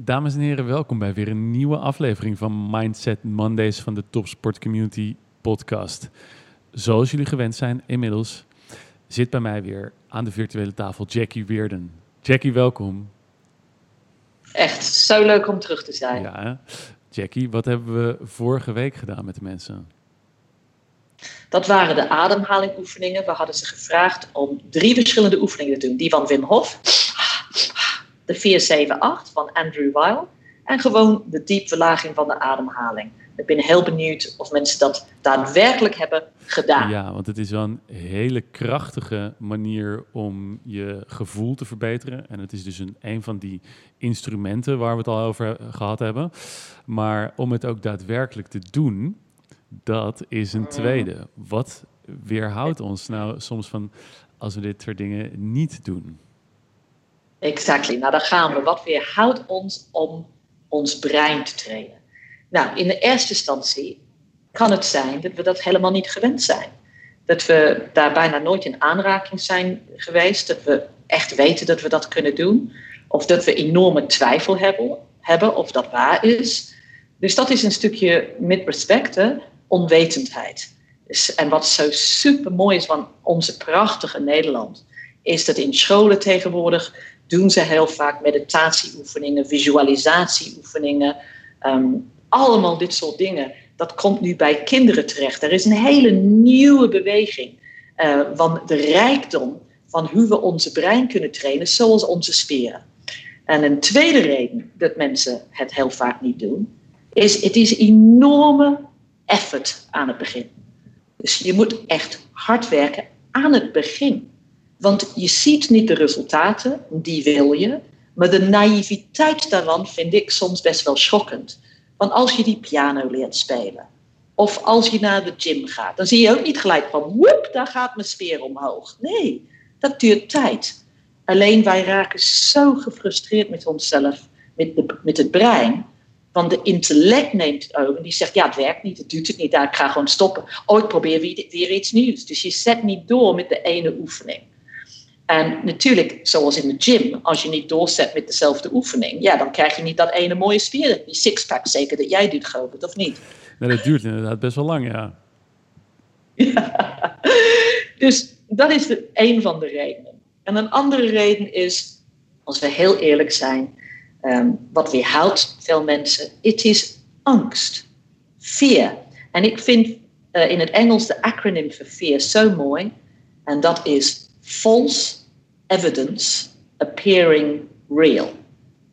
Dames en heren, welkom bij weer een nieuwe aflevering van Mindset Mondays van de Topsport Community podcast. Zoals jullie gewend zijn inmiddels, zit bij mij weer aan de virtuele tafel Jackie Weerden. Jackie, welkom. Echt zo leuk om terug te zijn. Ja, Jackie, wat hebben we vorige week gedaan met de mensen? Dat waren de ademhalingoefeningen. We hadden ze gevraagd om drie verschillende oefeningen te doen. Die van Wim Hof, de 478 van Andrew Weil en gewoon de diepverlaging van de ademhaling. Ik ben heel benieuwd of mensen dat daadwerkelijk hebben gedaan. Ja, want het is wel een hele krachtige manier om je gevoel te verbeteren. En het is dus een, een van die instrumenten waar we het al over gehad hebben. Maar om het ook daadwerkelijk te doen, dat is een tweede. Wat weerhoudt ons nou soms van als we dit soort dingen niet doen? Exactly. Nou, daar gaan we. Wat weerhoudt ons om ons brein te trainen? Nou, in de eerste instantie kan het zijn dat we dat helemaal niet gewend zijn. Dat we daar bijna nooit in aanraking zijn geweest. Dat we echt weten dat we dat kunnen doen. Of dat we enorme twijfel hebben, hebben of dat waar is. Dus dat is een stukje, met respect, onwetendheid. Dus, en wat zo super mooi is van onze prachtige Nederland, is dat in scholen tegenwoordig doen ze heel vaak meditatieoefeningen, visualisatieoefeningen, um, allemaal dit soort dingen. Dat komt nu bij kinderen terecht. Er is een hele nieuwe beweging uh, van de rijkdom van hoe we onze brein kunnen trainen, zoals onze spieren. En een tweede reden dat mensen het heel vaak niet doen, is het is enorme effort aan het begin. Dus je moet echt hard werken aan het begin. Want je ziet niet de resultaten, die wil je. Maar de naïviteit daarvan vind ik soms best wel schokkend. Want als je die piano leert spelen, of als je naar de gym gaat, dan zie je ook niet gelijk van, woep, daar gaat mijn speer omhoog. Nee, dat duurt tijd. Alleen wij raken zo gefrustreerd met onszelf, met, de, met het brein. Want de intellect neemt het over en die zegt, ja, het werkt niet, het doet het niet, ik ga gewoon stoppen. Oh, ik probeer weer iets nieuws. Dus je zet niet door met de ene oefening. En natuurlijk, zoals in de gym, als je niet doorzet met dezelfde oefening, ja, dan krijg je niet dat ene mooie spier, die sixpack zeker dat jij doet, geloof ik, of niet? Nee, dat duurt inderdaad best wel lang, ja. ja. Dus dat is de, een van de redenen. En een andere reden is, als we heel eerlijk zijn, um, wat weerhoudt veel mensen, het is angst, fear. En ik vind uh, in het Engels de acronym voor fear zo mooi, en dat is false evidence appearing real.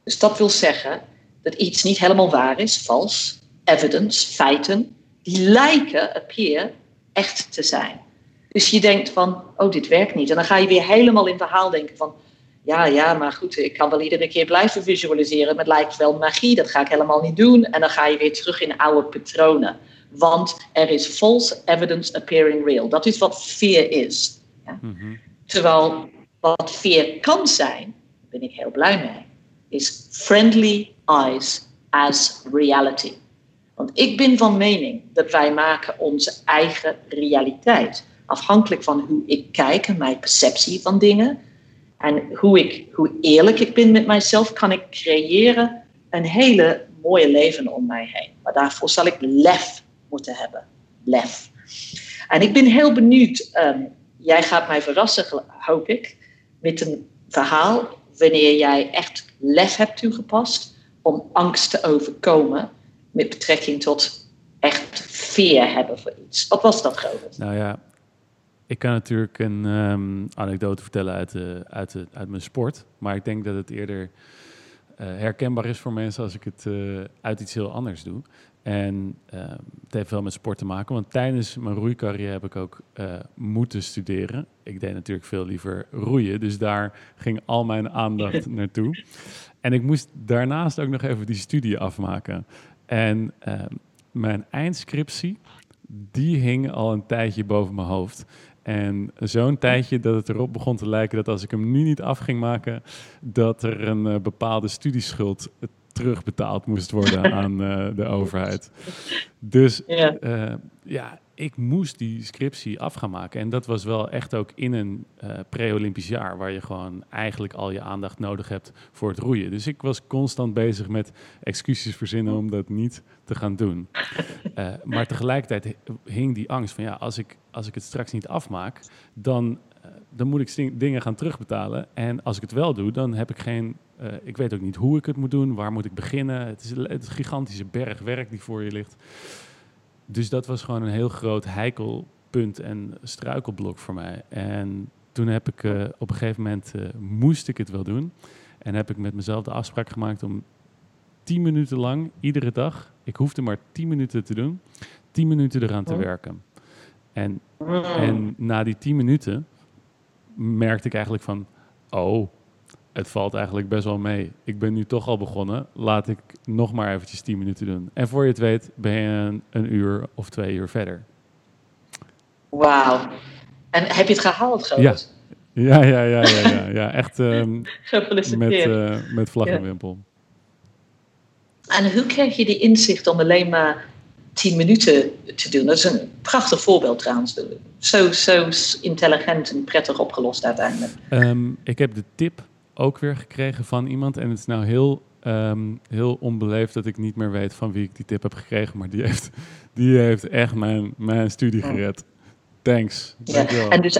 Dus dat wil zeggen dat iets niet helemaal waar is, vals, evidence, feiten, die lijken, appear, echt te zijn. Dus je denkt van, oh, dit werkt niet. En dan ga je weer helemaal in verhaal denken van, ja, ja, maar goed, ik kan wel iedere keer blijven visualiseren, maar het lijkt wel magie, dat ga ik helemaal niet doen. En dan ga je weer terug in oude patronen. Want er is false evidence appearing real. Dat is wat fear is. Ja? Mm Terwijl wat fear kan zijn, daar ben ik heel blij mee, is friendly eyes as reality. Want ik ben van mening dat wij maken onze eigen realiteit. Afhankelijk van hoe ik kijk en mijn perceptie van dingen. En hoe, ik, hoe eerlijk ik ben met mijzelf, kan ik creëren een hele mooie leven om mij heen. Maar daarvoor zal ik lef moeten hebben. Lef. En ik ben heel benieuwd um, jij gaat mij verrassen, hoop ik, met een verhaal wanneer jij echt lef hebt toegepast om angst te overkomen met betrekking tot echt veer hebben voor iets. Wat was dat, Govert? Nou ja, ik kan natuurlijk een um, anekdote vertellen uit, de, uit, de, uit mijn sport, maar ik denk dat het eerder herkenbaar is voor mensen als ik het uh, uit iets heel anders doe. En uh, het heeft wel met sport te maken, want tijdens mijn roeicarrière heb ik ook moeten studeren. Ik deed natuurlijk veel liever roeien, dus daar ging al mijn aandacht naartoe. En ik moest daarnaast ook nog even die studie afmaken. En mijn eindscriptie, die hing al een tijdje boven mijn hoofd. En zo'n tijdje dat het erop begon te lijken dat als ik hem nu niet af ging maken, dat er een uh, bepaalde studieschuld terugbetaald moest worden aan de overheid. Dus Ja. eh, ja, ik moest die scriptie af gaan maken. En dat was wel echt ook in een eh, pre-Olympisch jaar, waar je gewoon eigenlijk al je aandacht nodig hebt voor het roeien. Dus ik was constant bezig met excuses verzinnen om dat niet te gaan doen. Eh, maar tegelijkertijd hi- hing die angst van ja, als ik, als ik het straks niet afmaak, dan, eh, dan moet ik dingen gaan terugbetalen. En als ik het wel doe, dan heb ik geen. eh, ik weet ook niet hoe ik het moet doen, waar moet ik beginnen. Het is, een- het is een gigantische berg werk die voor je ligt. Dus dat was gewoon een heel groot heikelpunt en struikelblok voor mij. En toen heb ik eh, op een gegeven moment eh, moest ik het wel doen. En heb ik met mezelf de afspraak gemaakt om 10 minuten lang, iedere dag, ik hoefde maar 10 minuten te doen, 10 minuten eraan te Oh. werken. En, en na die 10 minuten merkte ik eigenlijk van, oh, het valt eigenlijk best wel mee. Ik ben nu toch al begonnen, laat ik nog maar eventjes 10 minuten doen. En voor je het weet ben je een, een uur of twee uur verder. Wauw. En heb je het gehaald? Ja, ja, ja, ja, ja, ja. echt ehm, met, eh, met vlag en wimpel. En hoe kreeg je die inzicht om alleen maar 10 minuten te doen? Dat is een prachtig voorbeeld trouwens. Zo, zo intelligent en prettig opgelost uiteindelijk. Ehm, ik heb de tip ook weer gekregen van iemand. En het is nou heel, ehm, heel onbeleefd dat ik niet meer weet van wie ik die tip heb gekregen. Maar die heeft, die heeft echt mijn, mijn studie gered. Thanks. Ja. En dus,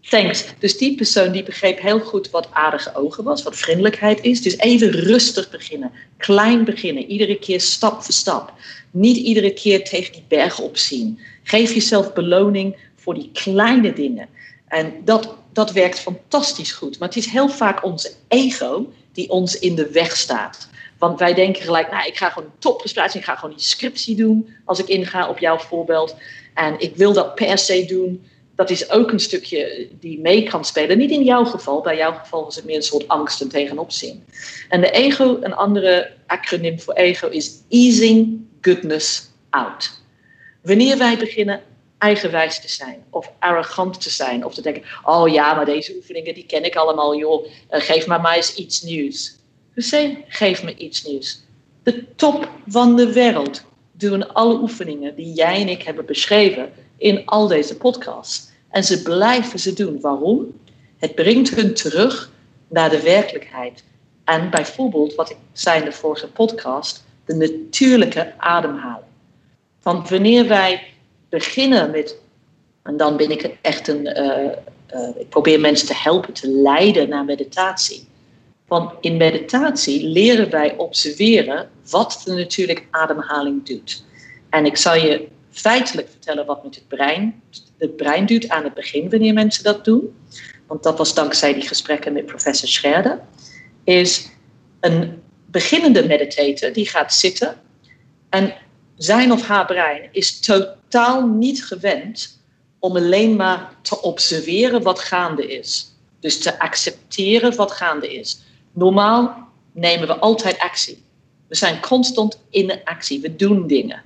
thanks. Dus die persoon die begreep heel goed wat aardige ogen was, wat vriendelijkheid is. Dus even rustig beginnen, klein beginnen, iedere keer stap voor stap. Niet iedere keer tegen die berg opzien. Geef jezelf beloning voor die kleine dingen. En dat, dat werkt fantastisch goed. Maar het is heel vaak ons ego die ons in de weg staat. Want wij denken gelijk, nou, ik ga gewoon topprestatie, ik ga gewoon die scriptie doen als ik inga op jouw voorbeeld. En ik wil dat per se doen. Dat is ook een stukje die mee kan spelen. Niet in jouw geval. Bij jouw geval was het meer een soort angst en tegenop zien. En de ego, een andere acroniem voor ego, is easing goodness out. Wanneer wij beginnen eigenwijs te zijn of arrogant te zijn of te denken, oh ja, maar deze oefeningen die ken ik allemaal, joh, Eh, geef maar maar eens iets nieuws. Hussein, geef me iets nieuws. De top van de wereld doen alle oefeningen die jij en ik hebben beschreven in al deze podcasts. En ze blijven ze doen. Waarom? Het brengt hun terug naar de werkelijkheid. En bijvoorbeeld, wat ik zei in de vorige podcast, de natuurlijke ademhaling. Want wanneer wij beginnen met, en dan ben ik echt een, eh, eh, ik probeer mensen te helpen te leiden naar meditatie. Want in meditatie leren wij observeren wat de natuurlijke ademhaling doet. En ik zal je feitelijk vertellen wat met het brein, het brein doet aan het begin wanneer mensen dat doen. Want dat was dankzij die gesprekken met professor Scherder. Is een beginnende meditator die gaat zitten en zijn of haar brein is totaal niet gewend om alleen maar te observeren wat gaande is. Dus te accepteren wat gaande is. Normaal nemen we altijd actie. We zijn constant in actie. We doen dingen.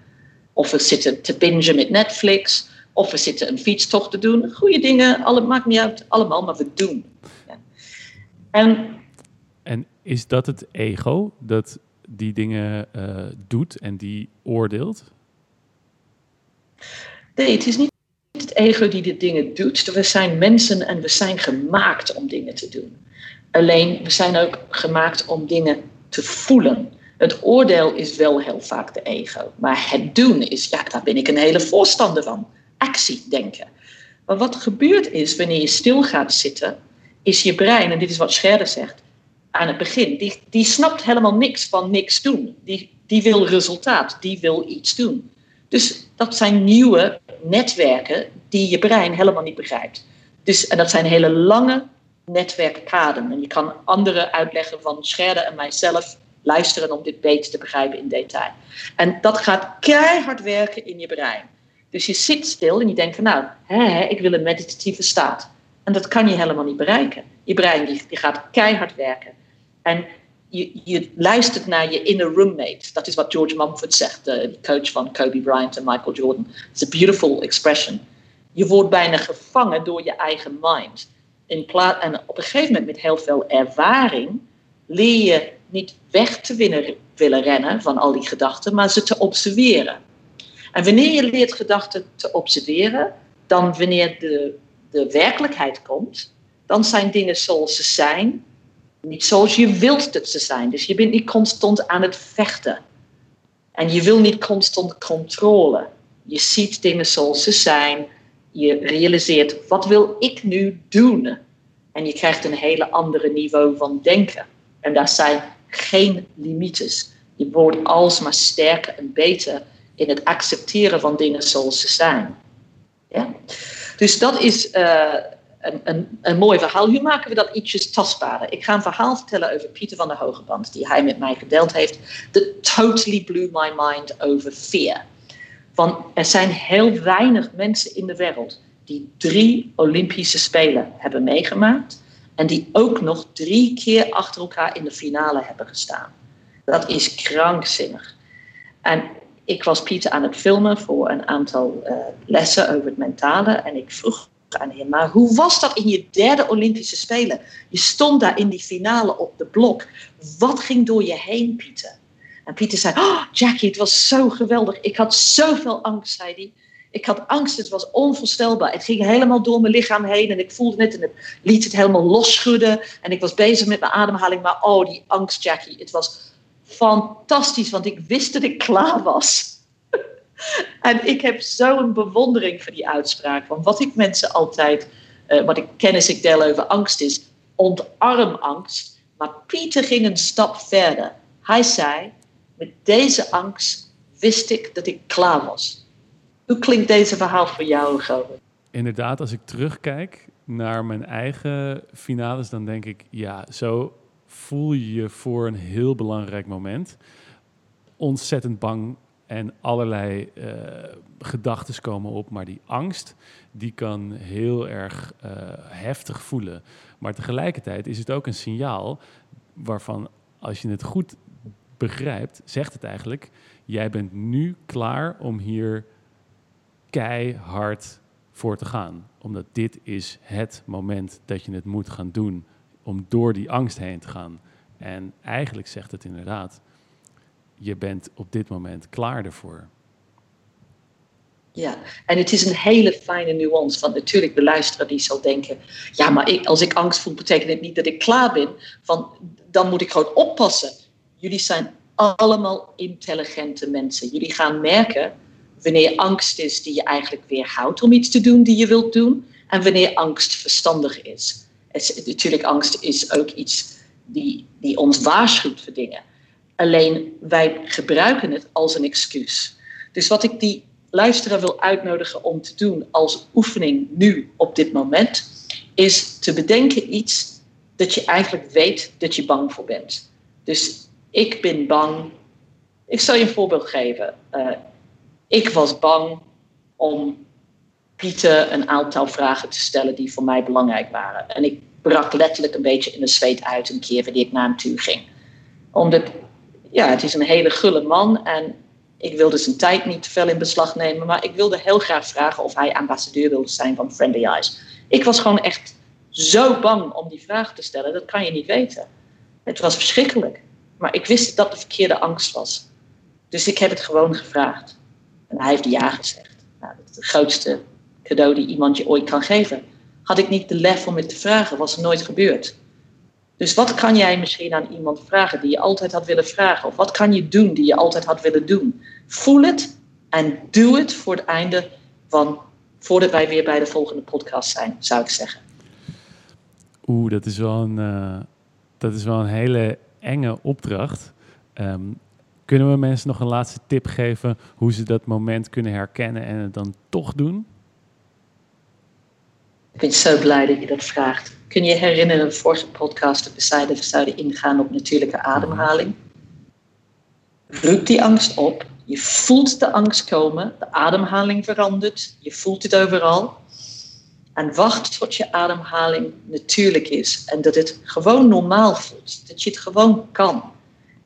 Of we zitten te bingen met Netflix. Of we zitten een fietstocht te doen. Goede dingen, alle, maakt niet uit, allemaal, maar we doen. Ja. En En is dat het ego dat die dingen eh, doet en die oordeelt? nee, het is niet het ego die de dingen doet. We zijn mensen en we zijn gemaakt om dingen te doen. Alleen, we zijn ook gemaakt om dingen te voelen. Het oordeel is wel heel vaak de ego. Maar het doen is, ja, daar ben ik een hele voorstander van. Actie denken. Maar wat gebeurt is, wanneer je stil gaat zitten, is je brein, en dit is wat Scherder zegt, aan het begin, die, die snapt helemaal niks van niks doen. Die, die wil resultaat, die wil iets doen. Dus dat zijn nieuwe netwerken die je brein helemaal niet begrijpt. Dus, en dat zijn hele lange netwerkpaden. En je kan anderen uitleggen van Scherder en mijzelf luisteren om dit beter te begrijpen in detail. En dat gaat keihard werken in je brein. Dus je zit stil en je denkt van nou, hè, ik wil een meditatieve staat. En dat kan je helemaal niet bereiken. Je brein die, gaat keihard werken. En je, je luistert naar je inner roommate. Dat is wat George Mumford zegt, de coach van Kobe Bryant en Michael Jordan. It's a beautiful expression. Je wordt bijna gevangen door je eigen mind. In plaats, en op een gegeven moment met heel veel ervaring leer je niet weg te winnen, willen rennen van al die gedachten, maar ze te observeren. En wanneer je leert gedachten te observeren, dan wanneer de, de werkelijkheid komt, dan zijn dingen zoals ze zijn, niet zoals je wilt dat ze zijn. Dus je bent niet constant aan het vechten. En je wil niet constant controle. Je ziet dingen zoals ze zijn. Je realiseert, wat wil ik nu doen? En je krijgt een hele andere niveau van denken. En daar zijn geen limieten. Je wordt alsmaar sterker en beter in het accepteren van dingen zoals ze zijn. Ja? Dus dat is uh, een, een, een mooi verhaal. Hoe maken we dat ietsjes tastbaarder? Ik ga een verhaal vertellen over Pieter van der Hogeband, die hij met mij gedeeld heeft. That totally blew my mind over fear. Want er zijn heel weinig mensen in de wereld die drie Olympische Spelen hebben meegemaakt. En die ook nog drie keer achter elkaar in de finale hebben gestaan. Dat is krankzinnig. En ik was Pieter aan het filmen voor een aantal uh, lessen over het mentale. En ik vroeg aan hem, maar hoe was dat in je derde Olympische Spelen? Je stond daar in die finale op de blok. Wat ging door je heen, Pieter? En Pieter zei, oh, Jackie, het was zo geweldig. Ik had zoveel angst, zei hij. Ik had angst, het was onvoorstelbaar. Het ging helemaal door mijn lichaam heen en ik voelde het en het liet het helemaal losschudden. En ik was bezig met mijn ademhaling, maar oh, die angst, Jackie. Het was fantastisch, want ik wist dat ik klaar was. en ik heb zo'n bewondering voor die uitspraak. Want wat ik mensen altijd, uh, wat ik kennis ik deel over angst is, ontarm angst. Maar Pieter ging een stap verder. Hij zei, met deze angst wist ik dat ik klaar was. Hoe klinkt deze verhaal voor jou, Govert? Inderdaad, als ik terugkijk naar mijn eigen finales, dan denk ik, ja, zo voel je je voor een heel belangrijk moment. Ontzettend bang en allerlei uh, gedachten komen op, maar die angst, die kan heel erg uh, heftig voelen. Maar tegelijkertijd is het ook een signaal waarvan, als je het goed begrijpt, zegt het eigenlijk: jij bent nu klaar om hier keihard voor te gaan. Omdat dit is het moment dat je het moet gaan doen om door die angst heen te gaan. En eigenlijk zegt het inderdaad, je bent op dit moment klaar ervoor. Ja, en het is een hele fijne nuance. Want natuurlijk, de luisteraar die zal denken: ja, maar ik, als ik angst voel, betekent het niet dat ik klaar ben. Van, dan moet ik gewoon oppassen. Jullie zijn allemaal intelligente mensen. Jullie gaan merken wanneer angst is die je eigenlijk weerhoudt om iets te doen die je wilt doen. En wanneer angst verstandig is. Het, natuurlijk, angst is ook iets die, die ons waarschuwt voor dingen. Alleen wij gebruiken het als een excuus. Dus wat ik die luisteraar wil uitnodigen om te doen als oefening nu op dit moment, is te bedenken iets dat je eigenlijk weet dat je bang voor bent. Dus ik ben bang. Ik zal je een voorbeeld geven. Uh, ik was bang om Een aantal vragen te stellen die voor mij belangrijk waren. En ik brak letterlijk een beetje in de zweet uit een keer wanneer ik naar hem toe ging. Omdat, ja, het is een hele gulle man en ik wilde zijn tijd niet te veel in beslag nemen, maar ik wilde heel graag vragen of hij ambassadeur wilde zijn van Friendly Eyes. Ik was gewoon echt zo bang om die vraag te stellen, dat kan je niet weten. Het was verschrikkelijk, maar ik wist dat de verkeerde angst was. Dus ik heb het gewoon gevraagd. En hij heeft ja gezegd. Nou, dat is het grootste cadeau die iemand je ooit kan geven. Had ik niet de lef om het te vragen, was er nooit gebeurd. Dus wat kan jij misschien aan iemand vragen die je altijd had willen vragen? Of wat kan je doen die je altijd had willen doen? Voel het en doe het voor het einde van, voordat wij weer bij de volgende podcast zijn, zou ik zeggen. Oeh, dat is wel een, uh, dat is wel een hele enge opdracht. Um, kunnen we mensen nog een laatste tip geven hoe ze dat moment kunnen herkennen en het dan toch doen? Ik ben zo blij dat je dat vraagt. Kun je je herinneren, vorige podcast dat we zeiden, we zouden ingaan op natuurlijke ademhaling. Roep die angst op. Je voelt de angst komen. De ademhaling verandert. Je voelt het overal. En wacht tot je ademhaling natuurlijk is. En dat het gewoon normaal voelt. Dat je het gewoon kan.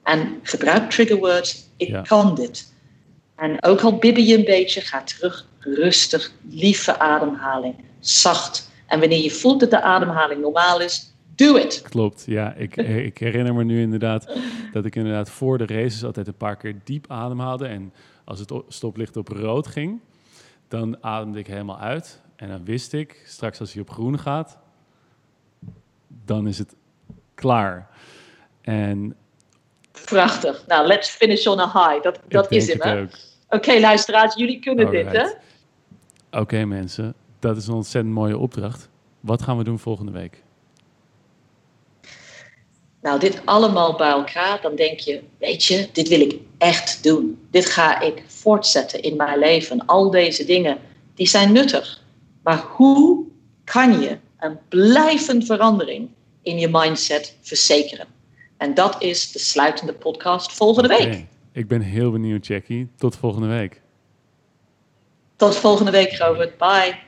En gebruik triggerwords. Ik kan dit. En ook al bibber je een beetje, ga terug rustig, lieve ademhaling, zacht. En wanneer je voelt dat de ademhaling normaal is, Do it. Klopt, ja. Ik, ik herinner me nu inderdaad dat ik inderdaad voor de races altijd een paar keer diep ademhaalde. En als het stoplicht op rood ging, dan ademde ik helemaal uit. En dan wist ik, straks als hij op groen gaat, dan is het klaar. En Prachtig. Nou, let's finish on a high. Dat, dat is hem, hè? Oké, okay, luisteraars, jullie kunnen dit, hè? Oké, mensen. Dat is een ontzettend mooie opdracht. Wat gaan we doen volgende week? Nou, dit allemaal bij elkaar, dan denk je, weet je, dit wil ik echt doen. Dit ga ik voortzetten in mijn leven. Al deze dingen, die zijn nuttig. Maar hoe kan je een blijvende verandering in je mindset verzekeren? En dat is de sluitende podcast volgende week. Ik ben heel benieuwd, Jackie. Tot volgende week. Tot volgende week, Robert. Bye.